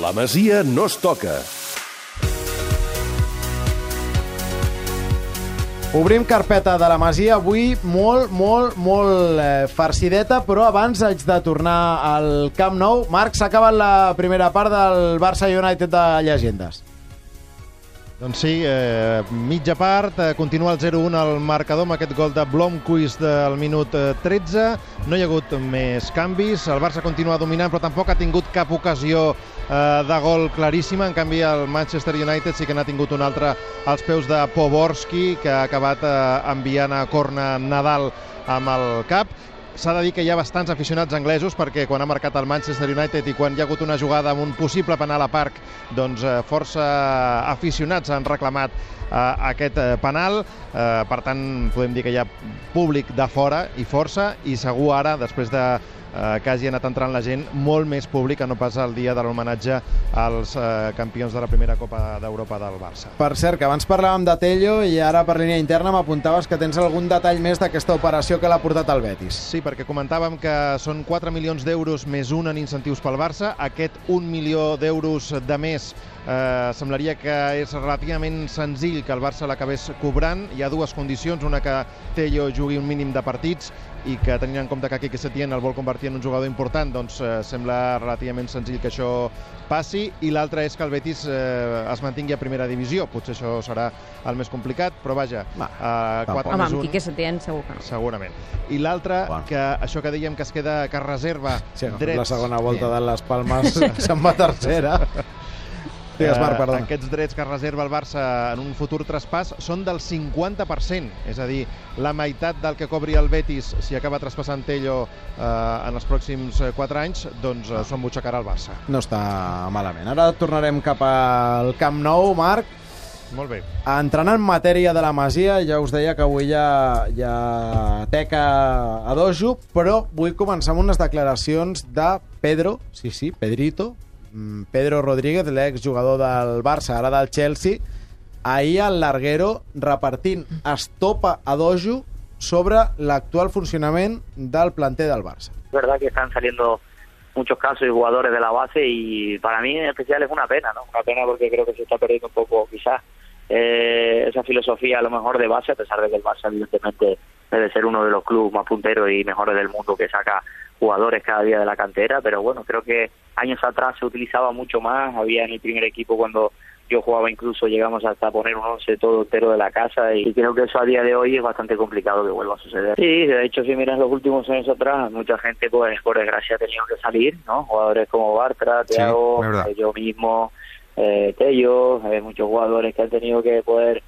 La Masia no es toca. Obrim carpeta de la Masia avui molt, molt, molt eh, farcideta, però abans haig de tornar al Camp Nou. Marc, s'ha acabat la primera part del Barça United de Llegendes. Doncs sí, eh, mitja part, eh, continua el 0-1 al marcador amb aquest gol de Blomqvist del minut eh, 13. No hi ha hagut més canvis, el Barça continua dominant però tampoc ha tingut cap ocasió eh, de gol claríssima. En canvi, el Manchester United sí que n'ha tingut un altre als peus de Poborski, que ha acabat eh, enviant a corna Nadal amb el cap. S'ha de dir que hi ha bastants aficionats anglesos perquè quan ha marcat el Manchester United i quan hi ha hagut una jugada amb un possible penal a Parc, doncs eh, força aficionats han reclamat eh, aquest eh, penal. Eh, per tant, podem dir que hi ha públic de fora i força i segur ara, després de eh, que hagi anat entrant la gent, molt més públic que no pas el dia de l'homenatge als eh, campions de la primera Copa d'Europa del Barça. Per cert, que abans parlàvem de Tello i ara per línia interna m'apuntaves que tens algun detall més d'aquesta operació que l'ha portat al Betis. Sí, perquè comentàvem que són 4 milions d'euros més un en incentius pel Barça. Aquest 1 milió d'euros de més eh, semblaria que és relativament senzill que el Barça l'acabés cobrant. Hi ha dues condicions, una que Tello jugui un mínim de partits i que tenint en compte que Quique Setién el vol convertir en un jugador important, doncs eh, sembla relativament senzill que això passi i l'altra és que el Betis eh, es mantingui a primera divisió. Potser això serà el més complicat, però vaja, Va, eh, 4 Home, més amb 1... Quique Setién segur que no. Segurament. I l'altre, Bueno. que això que dèiem que es queda, que es reserva Sí, drets... la segona volta de les Palmes se'n va tercera. Digues, Marc, Eh, perdona. Aquests drets que es reserva el Barça en un futur traspàs són del 50%, és a dir, la meitat del que cobri el Betis si acaba traspassant Tello eh, en els pròxims 4 anys, doncs eh, són butxacarà al Barça. No està malament. Ara tornarem cap al Camp Nou, Marc. Molt bé. Entrant en matèria de la Masia, ja us deia que avui hi ha teca a dojo, però vull començar amb unes declaracions de Pedro, sí, sí, Pedrito, Pedro Rodríguez, l'exjugador del Barça, ara del Chelsea, ahir al Larguero repartint estopa a dojo sobre l'actual funcionament del planter del Barça. Es verdad que están saliendo muchos casos y jugadores de la base y para mí en especial es una pena, ¿no? Una pena porque creo que se está perdiendo un poco quizás eh, esa filosofía a lo mejor de base, a pesar de que el Barça evidentemente debe ser uno de los clubes más punteros y mejores del mundo que saca jugadores cada día de la cantera, pero bueno, creo que años atrás se utilizaba mucho más, había en el primer equipo cuando yo jugaba incluso llegamos hasta poner un once todo entero de la casa y creo que eso a día de hoy es bastante complicado que vuelva a suceder. Sí, de hecho si miras los últimos años atrás, mucha gente pues por desgracia ha tenido que salir, ¿no? Jugadores como Bartra, Sí, Thiago, verdad. eh, yo mismo, eh, Tello, eh, muchos jugadores que han tenido que poder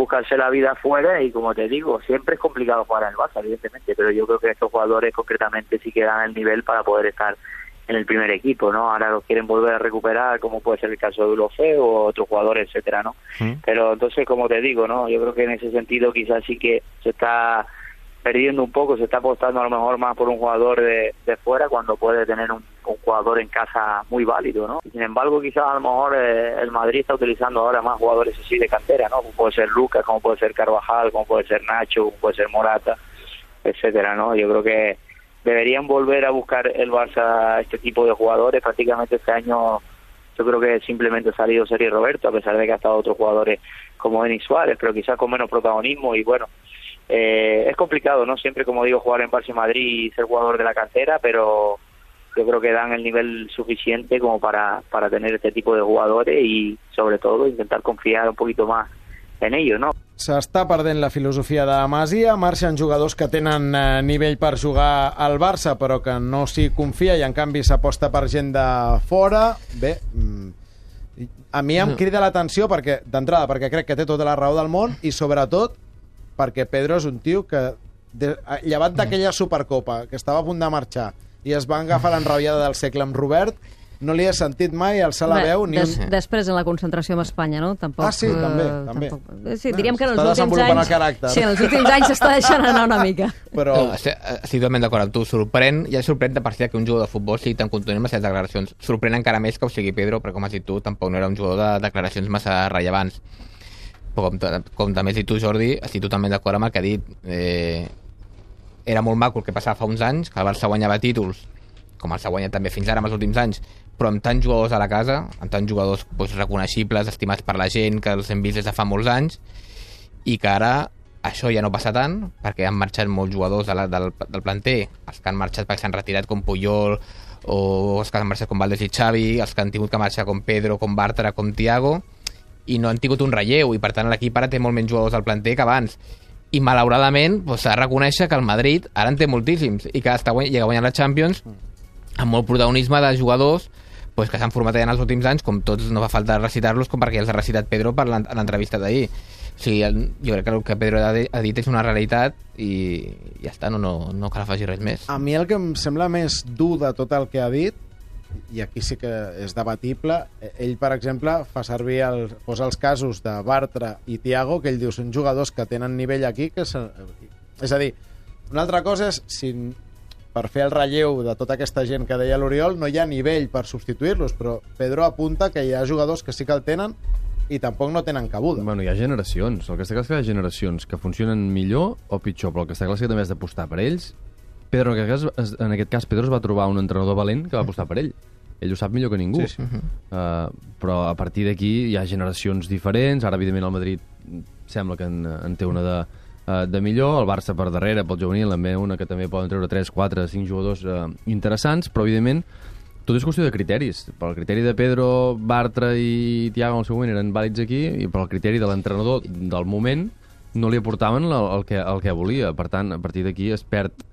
buscarse la vida afuera y como te digo, siempre es complicado jugar el Barça, evidentemente, pero yo creo que estos jugadores concretamente sí que dan el nivel para poder estar en el primer equipo, ¿no? Ahora los quieren volver a recuperar, como puede ser el caso de Ulofe o otros jugadores, etcétera, ¿no? Pero entonces, como te digo, ¿no? Yo creo que en ese sentido quizás sí que se está perdiendo un poco, se está apostando a lo mejor más por un jugador de, de fuera cuando puede tener un, un jugador en casa muy válido, ¿no? Sin embargo, quizás a lo mejor eh, el Madrid está utilizando ahora más jugadores así de cantera, ¿no? Como puede ser Lucas, como puede ser Carvajal, como puede ser Nacho, como puede ser Morata, etcétera, ¿no? Yo creo que deberían volver a buscar el Barça este tipo de jugadores. Prácticamente este año yo creo que simplemente ha salido Sergio Roberto, a pesar de que ha estado otros jugadores como Denis Suárez, pero quizás con menos protagonismo y bueno, eh, es complicado, ¿no? Siempre, como digo, jugar en Barça y Madrid y ser jugador de la cantera, pero yo creo que dan el nivel suficiente como para, para tener este tipo de jugadores y sobre todo intentar confiar un poquito más en ellos, ¿no? S'està perdent la filosofia de Masia, marxen jugadors que tenen eh, nivell per jugar al Barça però que no s'hi confia i en canvi s'aposta per gent de fora. Bé, mm, a mi em crida l'atenció perquè d'entrada perquè crec que té tota la raó del món i sobretot perquè Pedro és un tio que de, llevat d'aquella Supercopa que estava a punt de marxar i es va agafar l'enrabiada del segle amb Robert no li he sentit mai alçar la Bé, veu ni des, un... Després en la concentració amb Espanya, no? Tampoc, Ah, sí, eh, també, també. Tampoc. Eh, Sí, diríem que en els últims anys... el caràcter. Sí, en els últims anys s'està deixant anar una mica. però... No, estic, estic totalment d'acord amb tu. Sorprèn, ja sorprèn de per si que un jugador de futbol sigui tan contundent amb les seves declaracions. Sorprèn encara més que ho sigui Pedro, però com has dit tu, tampoc no era un jugador de declaracions massa rellevants. Però com, com també has dit tu, Jordi, estic totalment d'acord amb el que ha dit. Eh, era molt maco el que passava fa uns anys, que el Barça guanyava títols com el s'ha guanyat també fins ara amb els últims anys, però amb tants jugadors a la casa, amb tants jugadors doncs, reconeixibles, estimats per la gent, que els hem vist des de fa molts anys, i que ara això ja no passa tant, perquè han marxat molts jugadors de la, del, del planter, els que han marxat perquè s'han retirat com Puyol, o els que han marxat com Valdés i Xavi, els que han tingut que marxar com Pedro, com Bartra, com Tiago, i no han tingut un relleu, i per tant l'equip ara té molt menys jugadors al planter que abans. I malauradament doncs, s'ha de reconèixer que el Madrid ara en té moltíssims, i que està guany guanyar la Champions amb molt protagonisme de jugadors pues, que s'han format allà en els últims anys, com tots no fa falta recitar-los, com perquè els ha recitat Pedro per l'en- en l'entrevista d'ahir. O sigui, jo crec que el que Pedro ha dit és una realitat i ja està, no, no, no cal afegir res més. A mi el que em sembla més dur de tot el que ha dit, i aquí sí que és debatible, eh, ell, per exemple, fa servir el, posa els casos de Bartra i Tiago, que ell diu són jugadors que tenen nivell aquí, que se, és a dir, una altra cosa és si per fer el relleu de tota aquesta gent que deia l'Oriol no hi ha nivell per substituir-los, però Pedro apunta que hi ha jugadors que sí que el tenen i tampoc no tenen cabuda. Bueno, hi ha generacions. El que està clar és que hi ha generacions que funcionen millor o pitjor, però el que està clar és que també has d'apostar per ells. Pedro, en aquest, cas, en aquest cas, Pedro es va trobar un entrenador valent que va apostar per ell. Ell ho sap millor que ningú. Sí, sí. Uh, però a partir d'aquí hi ha generacions diferents. Ara, evidentment, el Madrid sembla que en, en té una de, uh, de millor. El Barça per darrere, pel juvenil, també una que també poden treure 3, 4, 5 jugadors uh, interessants, però, evidentment, tot és qüestió de criteris. Per el criteri de Pedro, Bartra i Tiago en el seu moment eren vàlids aquí, i per el criteri de l'entrenador del moment no li aportaven el, el, que, el que volia. Per tant, a partir d'aquí es perd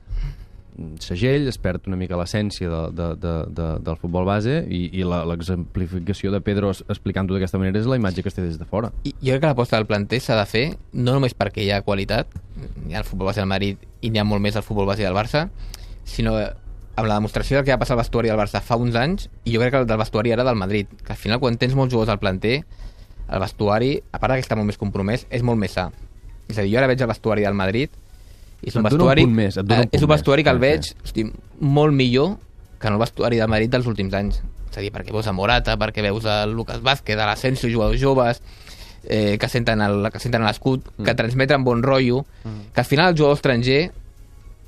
segell, es perd una mica l'essència de, de, de, de, del futbol base i, i l'exemplificació de Pedro explicant-ho d'aquesta manera és la imatge que es té des de fora. I jo crec que l'aposta del planter s'ha de fer no només perquè hi ha qualitat, hi ha el futbol base del Madrid i n'hi ha molt més al futbol base del Barça, sinó amb la demostració del que va passar al vestuari del Barça fa uns anys, i jo crec que el del vestuari ara del Madrid, que al final quan tens molts jugadors al planter, el vestuari, a part que està molt més compromès, és molt més sa. És a dir, jo ara veig el vestuari del Madrid és un un vestuari, punt més, et dona un és un vestuari més, que el veig hosti, molt millor que en el vestuari del Madrid dels últims anys. És a dir, perquè veus a Morata, perquè veus a Lucas Vázquez, a l'Asensio, jugadors joves, eh, que senten el- que senten l'escut, mm. que transmeten bon rotllo, mm. que al final el jugador estranger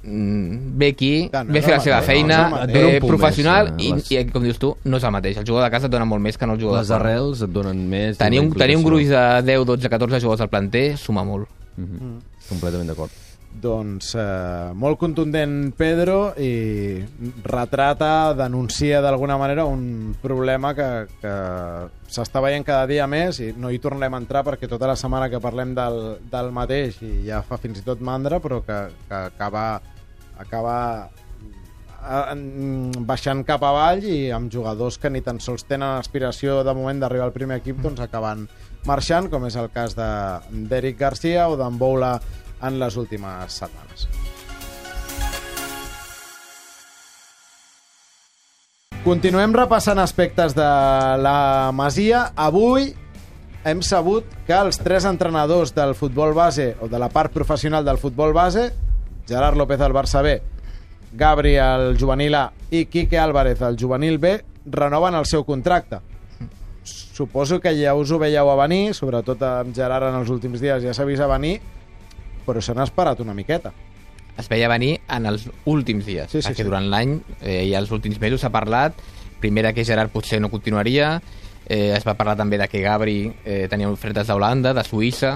mm, ve aquí, no ve fer la seva feina, no un eh, professional, més, i, les- i, com dius tu, no és el mateix. El jugador de casa et dona molt més que no el jugador Les arrels et donen més... i Tenir un, tenir un gruix de 10, 12, 14 jugadors al planter suma molt. Mhm. Completament d'acord. Doncs eh, molt contundent Pedro i retrata, denuncia d'alguna manera un problema que, que s'està veient cada dia més i no hi tornem a entrar perquè tota la setmana que parlem del, del mateix i ja fa fins i tot mandra però que, que acaba, acaba eh, en- baixant cap avall i amb jugadors que ni tan sols tenen aspiració de moment d'arribar al primer equip doncs acaben marxant, com és el cas de- d'Eric Garcia o d'en Boula en les últimes setmanes. Continuem repassant aspectes de la Masia. Avui hem sabut que els tres entrenadors del futbol base o de la part professional del futbol base, Gerard López al Barça B, Gabri al juvenil A i Quique Álvarez al juvenil B, renoven el seu contracte. Suposo que ja us ho veieu a venir, sobretot amb Gerard en els últims dies ja s'ha vist a venir, però s'han esperat una miqueta. es veia venir en els últims dies, Sí, sí, perquè sí. durant l'any eh, i els últims mesos s'ha parlat, primera que Gerard potser no continuaria, eh, es va parlar també de que Gabri eh, tenia ofertes d'Holanda, de Suïssa,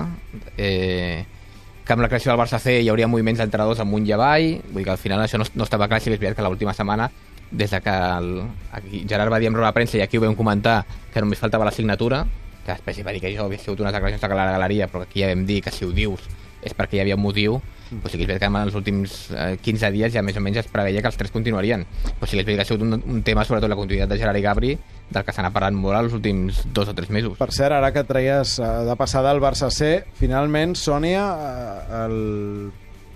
eh, que amb la creació del Barça C hi hauria moviments d'entrenadors amunt i avall, vull dir que al final això no, no estava clar, si és veritat que l'última setmana des de que el, aquí Gerard va dir en roda de premsa i aquí ho vam comentar que només faltava la signatura que després hi va dir que això havia sigut unes declaracions de la galeria però aquí ja vam dir que si ho dius és perquè hi havia un motiu. Però sí que és veritat que en els últims eh, 15 dies ja més o menys es preveia que els tres continuarien. Però sí que és veritat que ha sigut un, un tema sobretot la continuïtat de Gerard i Gabri del que se n'ha parlat molt els últims dos o tres mesos. Per cert, ara que traies eh, de passada el Barça C, finalment, Sònia, eh, el...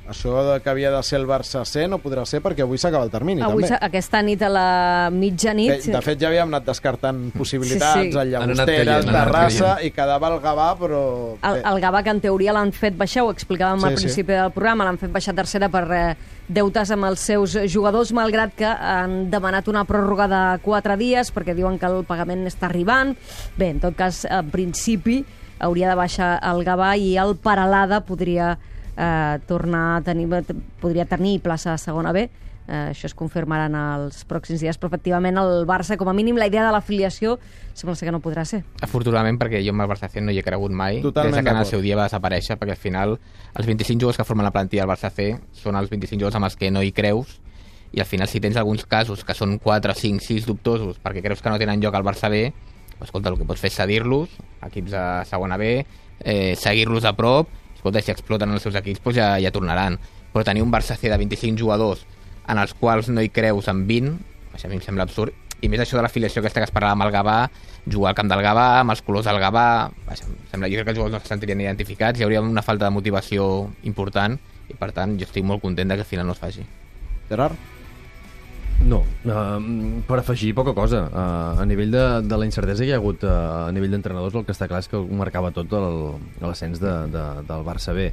això de que havia de ser el Barça C no podrà ser perquè avui s'acaba el termini, Avui, també. aquesta nit a la mitjanit... Que, de fet, ja havíem anat descartant possibilitats, Sí, sí. el anat Terrassa, i quedava el Gavà, però... El, el Gavà, que en teoria l'han fet baixar, ho explicàvem Sí, al sí. principi del programa, l'han fet baixar tercera per eh, deutes amb els seus jugadors, malgrat que han demanat una pròrroga de quatre dies, perquè diuen que el pagament està arribant. Bé, en tot cas, en principi, hauria de baixar el Gavà i el Paralada podria eh, tornar a tenir, podria tenir plaça a segona B, Eh, això es confirmarà en els pròxims dies, però efectivament el Barça, com a mínim, la idea de l'afiliació sembla ser que no podrà ser. Afortunadament, perquè jo amb el Barça C no hi he cregut mai, Totalment des de que en el seu dia va desaparèixer, perquè al final els 25 jugadors que formen la plantilla del Barça C són els 25 jugadors amb els que no hi creus, i al final si tens alguns casos que són 4, 5, 6 dubtosos perquè creus que no tenen lloc al Barça B, escolta, el que pots fer és cedir-los, equips de segona B, eh, seguir-los a prop, escolta, si exploten els seus equips, doncs ja, ja tornaran. Però tenir un Barça C de 25 jugadors en els quals no hi creus en 20, això a mi em sembla absurd, i més això de l'afiliació aquesta que es parlava amb el Gavà, jugar al camp del Gavà, amb els colors del Gavà, vaja, em sembla, jo crec que els jugadors no se sentirien identificats, hi hauria una falta de motivació important, i per tant jo estic molt content que al final no es faci. Gerard? No, uh, per afegir poca cosa. Uh, a nivell de, de la incertesa que hi ha hagut uh, a nivell d'entrenadors, el que està clar és que marcava tot l'ascens de, de, del Barça B.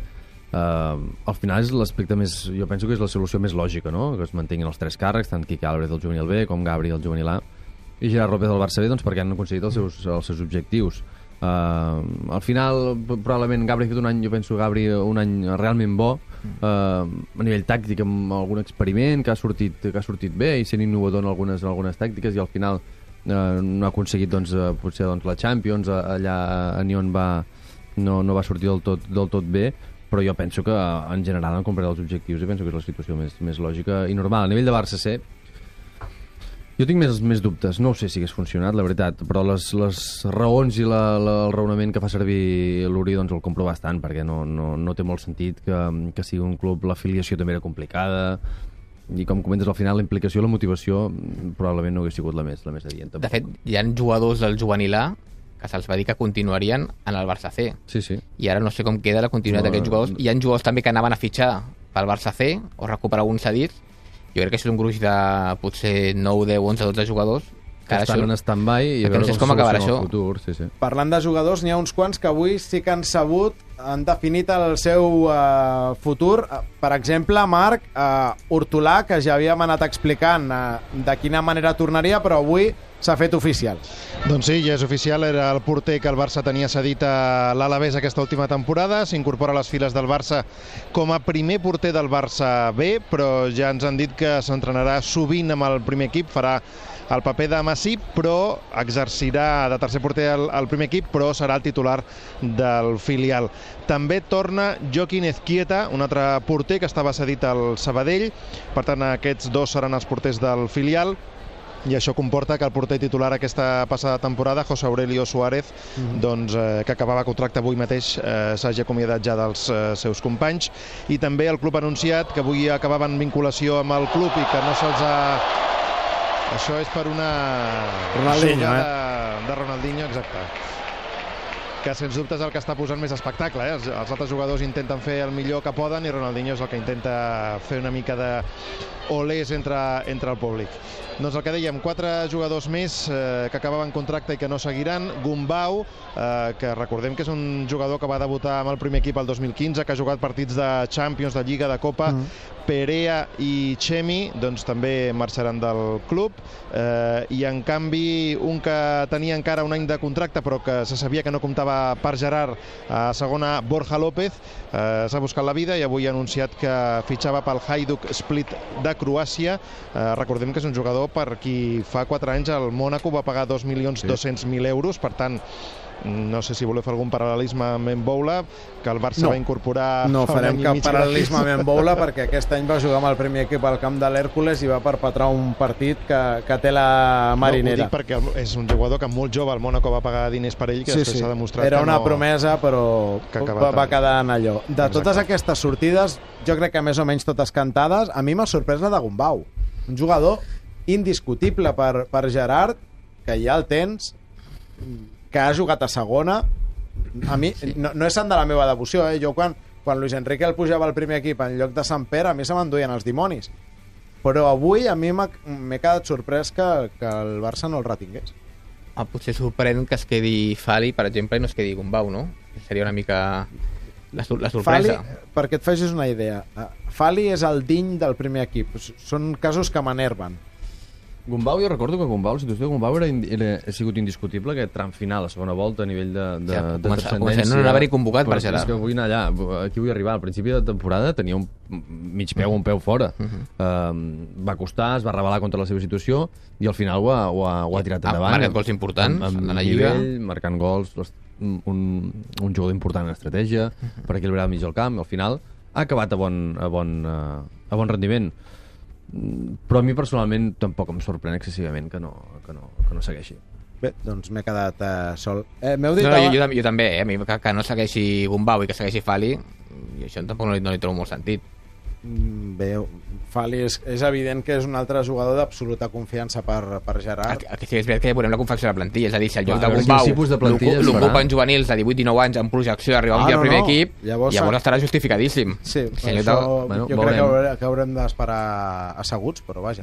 Uh, al final és l'aspecte més... Jo penso que és la solució més lògica, no? Que es mantinguin els tres càrrecs, tant Quique Álvarez del juvenil B com Gabri del juvenil A i Gerard López del Barça B, doncs perquè han aconseguit els seus, els seus objectius. Uh, al final, probablement, Gabri ha fet un any, jo penso, Gabri, un any realment bo, uh, a nivell tàctic, amb algun experiment que ha sortit, que ha sortit bé i sent innovador en algunes, en algunes tàctiques i al final uh, no ha aconseguit doncs, uh, potser doncs, la Champions, allà a Nyon va, no, no va sortir del tot, del tot bé, però jo penso que en general han comprat els objectius i penso que és la situació més, més lògica i normal. A nivell de Barça C, jo tinc més, més dubtes. No ho sé si hagués funcionat, la veritat, però les, les raons i la, la, el raonament que fa servir l'Uri doncs el compro bastant, perquè no, no, no té molt sentit que, que sigui un club, l'afiliació també era complicada, i com comentes al final, la implicació i la motivació probablement no hagués sigut la més, la més adient. De fet, hi ha jugadors del juvenil A que se'ls va dir que continuarien en el Barça C. Sí, sí. I ara no sé com queda la continuïtat No, d'aquests jugadors. Hi ha jugadors també que anaven a fitxar pel Barça C o recuperar alguns cedits. Jo crec que és un gruix de potser 9, 10, 11, 12 jugadors Que estan això- en stand-by i a perquè no veure saps com acabarà això. futur. Sí, sí. Parlant de jugadors, n'hi ha uns quants que avui sí que han sabut, han definit el seu uh, futur. Uh, per exemple, Marc, uh, Hortolà, que ja havíem anat explicant uh, de quina manera tornaria, però avui s'ha fet oficial. Doncs sí, ja és oficial, era el porter que el Barça tenia cedit a l'Alavés aquesta última temporada, s'incorpora a les files del Barça com a primer porter del Barça B, però ja ens han dit que s'entrenarà sovint amb el primer equip, farà el paper de Massip, però exercirà de tercer porter al, al primer equip, però serà el titular del filial. També torna Joaquín Ezquieta, un altre porter que estava cedit al Sabadell, per tant aquests dos seran els porters del filial, i això comporta que el porter titular aquesta passada temporada, José Aurelio Suárez, doncs, eh, que acabava contracte avui mateix, eh, s'hagi acomiadat ja dels eh, seus companys. I també el club ha anunciat que avui acabaven vinculació amb el club i que no se'ls ha... Això és per una... Ronaldinho, jugada de Ronaldinho, exacte que sens dubte és el que està posant més espectacle. Eh? Els, els altres jugadors intenten fer el millor que poden i Ronaldinho és el que intenta fer una mica de olés entre, entre el públic. Doncs el que dèiem, quatre jugadors més eh, que acabaven contracte i que no seguiran. Gumbau, eh, que recordem que és un jugador que va debutar amb el primer equip el 2015, que ha jugat partits de Champions, de Lliga, de Copa. Mm. Perea i Chemi doncs, també marxaran del club eh, i en canvi un que tenia encara un any de contracte però que se sabia que no comptava per Gerard a segona, Borja López. Eh, s'ha buscat la vida i avui ha anunciat que fitxava pel Hajduk Split de Croàcia. Eh, recordem que és un jugador per qui fa 4 anys el Mónaco va pagar 2.200.000 euros. Per tant no sé si voleu fer algun paral·lelisme amb Mboula, que el Barça No. va incorporar No farem cap paral·lelisme amb en Boula perquè aquest any va jugar amb el primer equip al camp de l'Hèrcules i va perpetrar un partit que, que té la No, ho marinera. dic perquè és un jugador que molt jove, el Mónaco va pagar diners per ell, que després s'ha demostrat Era que una no... promesa, però que va, va quedar en allò. De Exacte. totes aquestes sortides, jo crec que més o menys totes cantades, a mi m'ha sorprès la de Gumbau. Un jugador indiscutible per, per Gerard, que ja el tens, que ha jugat a segona. A mi, no, no és sant de la meva devoció, eh? Jo quan, quan Luis Enrique el pujava al primer equip en lloc de Sant Pere, a mi se m'enduien els dimonis. Però avui a mi m'he quedat sorprès que, que el Barça no el retingués. Ah, potser sorprèn que es quedi Fali, per exemple, i no es quedi Gumbau, no? Seria una mica la, la Fali, sorpresa. perquè et facis una idea, eh, Fali és el diny del primer equip. Són casos que m'enerven. Gumbau, jo recordo que Gumbau, la situació de Gumbau era, era, ha sigut indiscutible aquest tram final, la segona volta, a nivell de, de, Ja, de comença- transcendència. no haver-hi convocat per Gerard. És que vull anar allà, aquí vull arribar. Al principi de temporada tenia un mig peu, un peu fora. Uh -huh. um, va costar, es va rebel·lar contra la seva situació i al final ho ha, ho ha, ho ha tirat Ha endavant. marcat gols importants amb, amb a la Lliga. nivell, marcant gols, les- un, un jugador important en estratègia, per equilibrar mig el camp, al final ha acabat a bon, a bon, uh, a bon rendiment. Mm, Però a mi personalment tampoc em sorprèn excessivament que no, que no, que no segueixi. Bé, doncs m'he quedat uh, sol. Eh, M'heu dit... No, no, jo, jo, jo també, eh? A mi que, que no segueixi Gumbau i que segueixi Fali, i això tampoc no li, no li trobo molt sentit. Mm, Bé, Fali és, és evident que és un altre jugador d'absoluta confiança per, per Gerard. el que sí que és veritat que ja veurem la confecció de la plantilla, és a dir, si el lloc a de veure Gumbau quin tipus de plantilla es l'ocupen farà. juvenils de 18-19 anys amb projecció d'arribar un Ah, dia al no, primer no. equip, Llavors- llavors, estarà justificadíssim. Sí, Si això de- Bueno, jo crec que veurem. haurem, que haurem d'esperar asseguts, però vaja.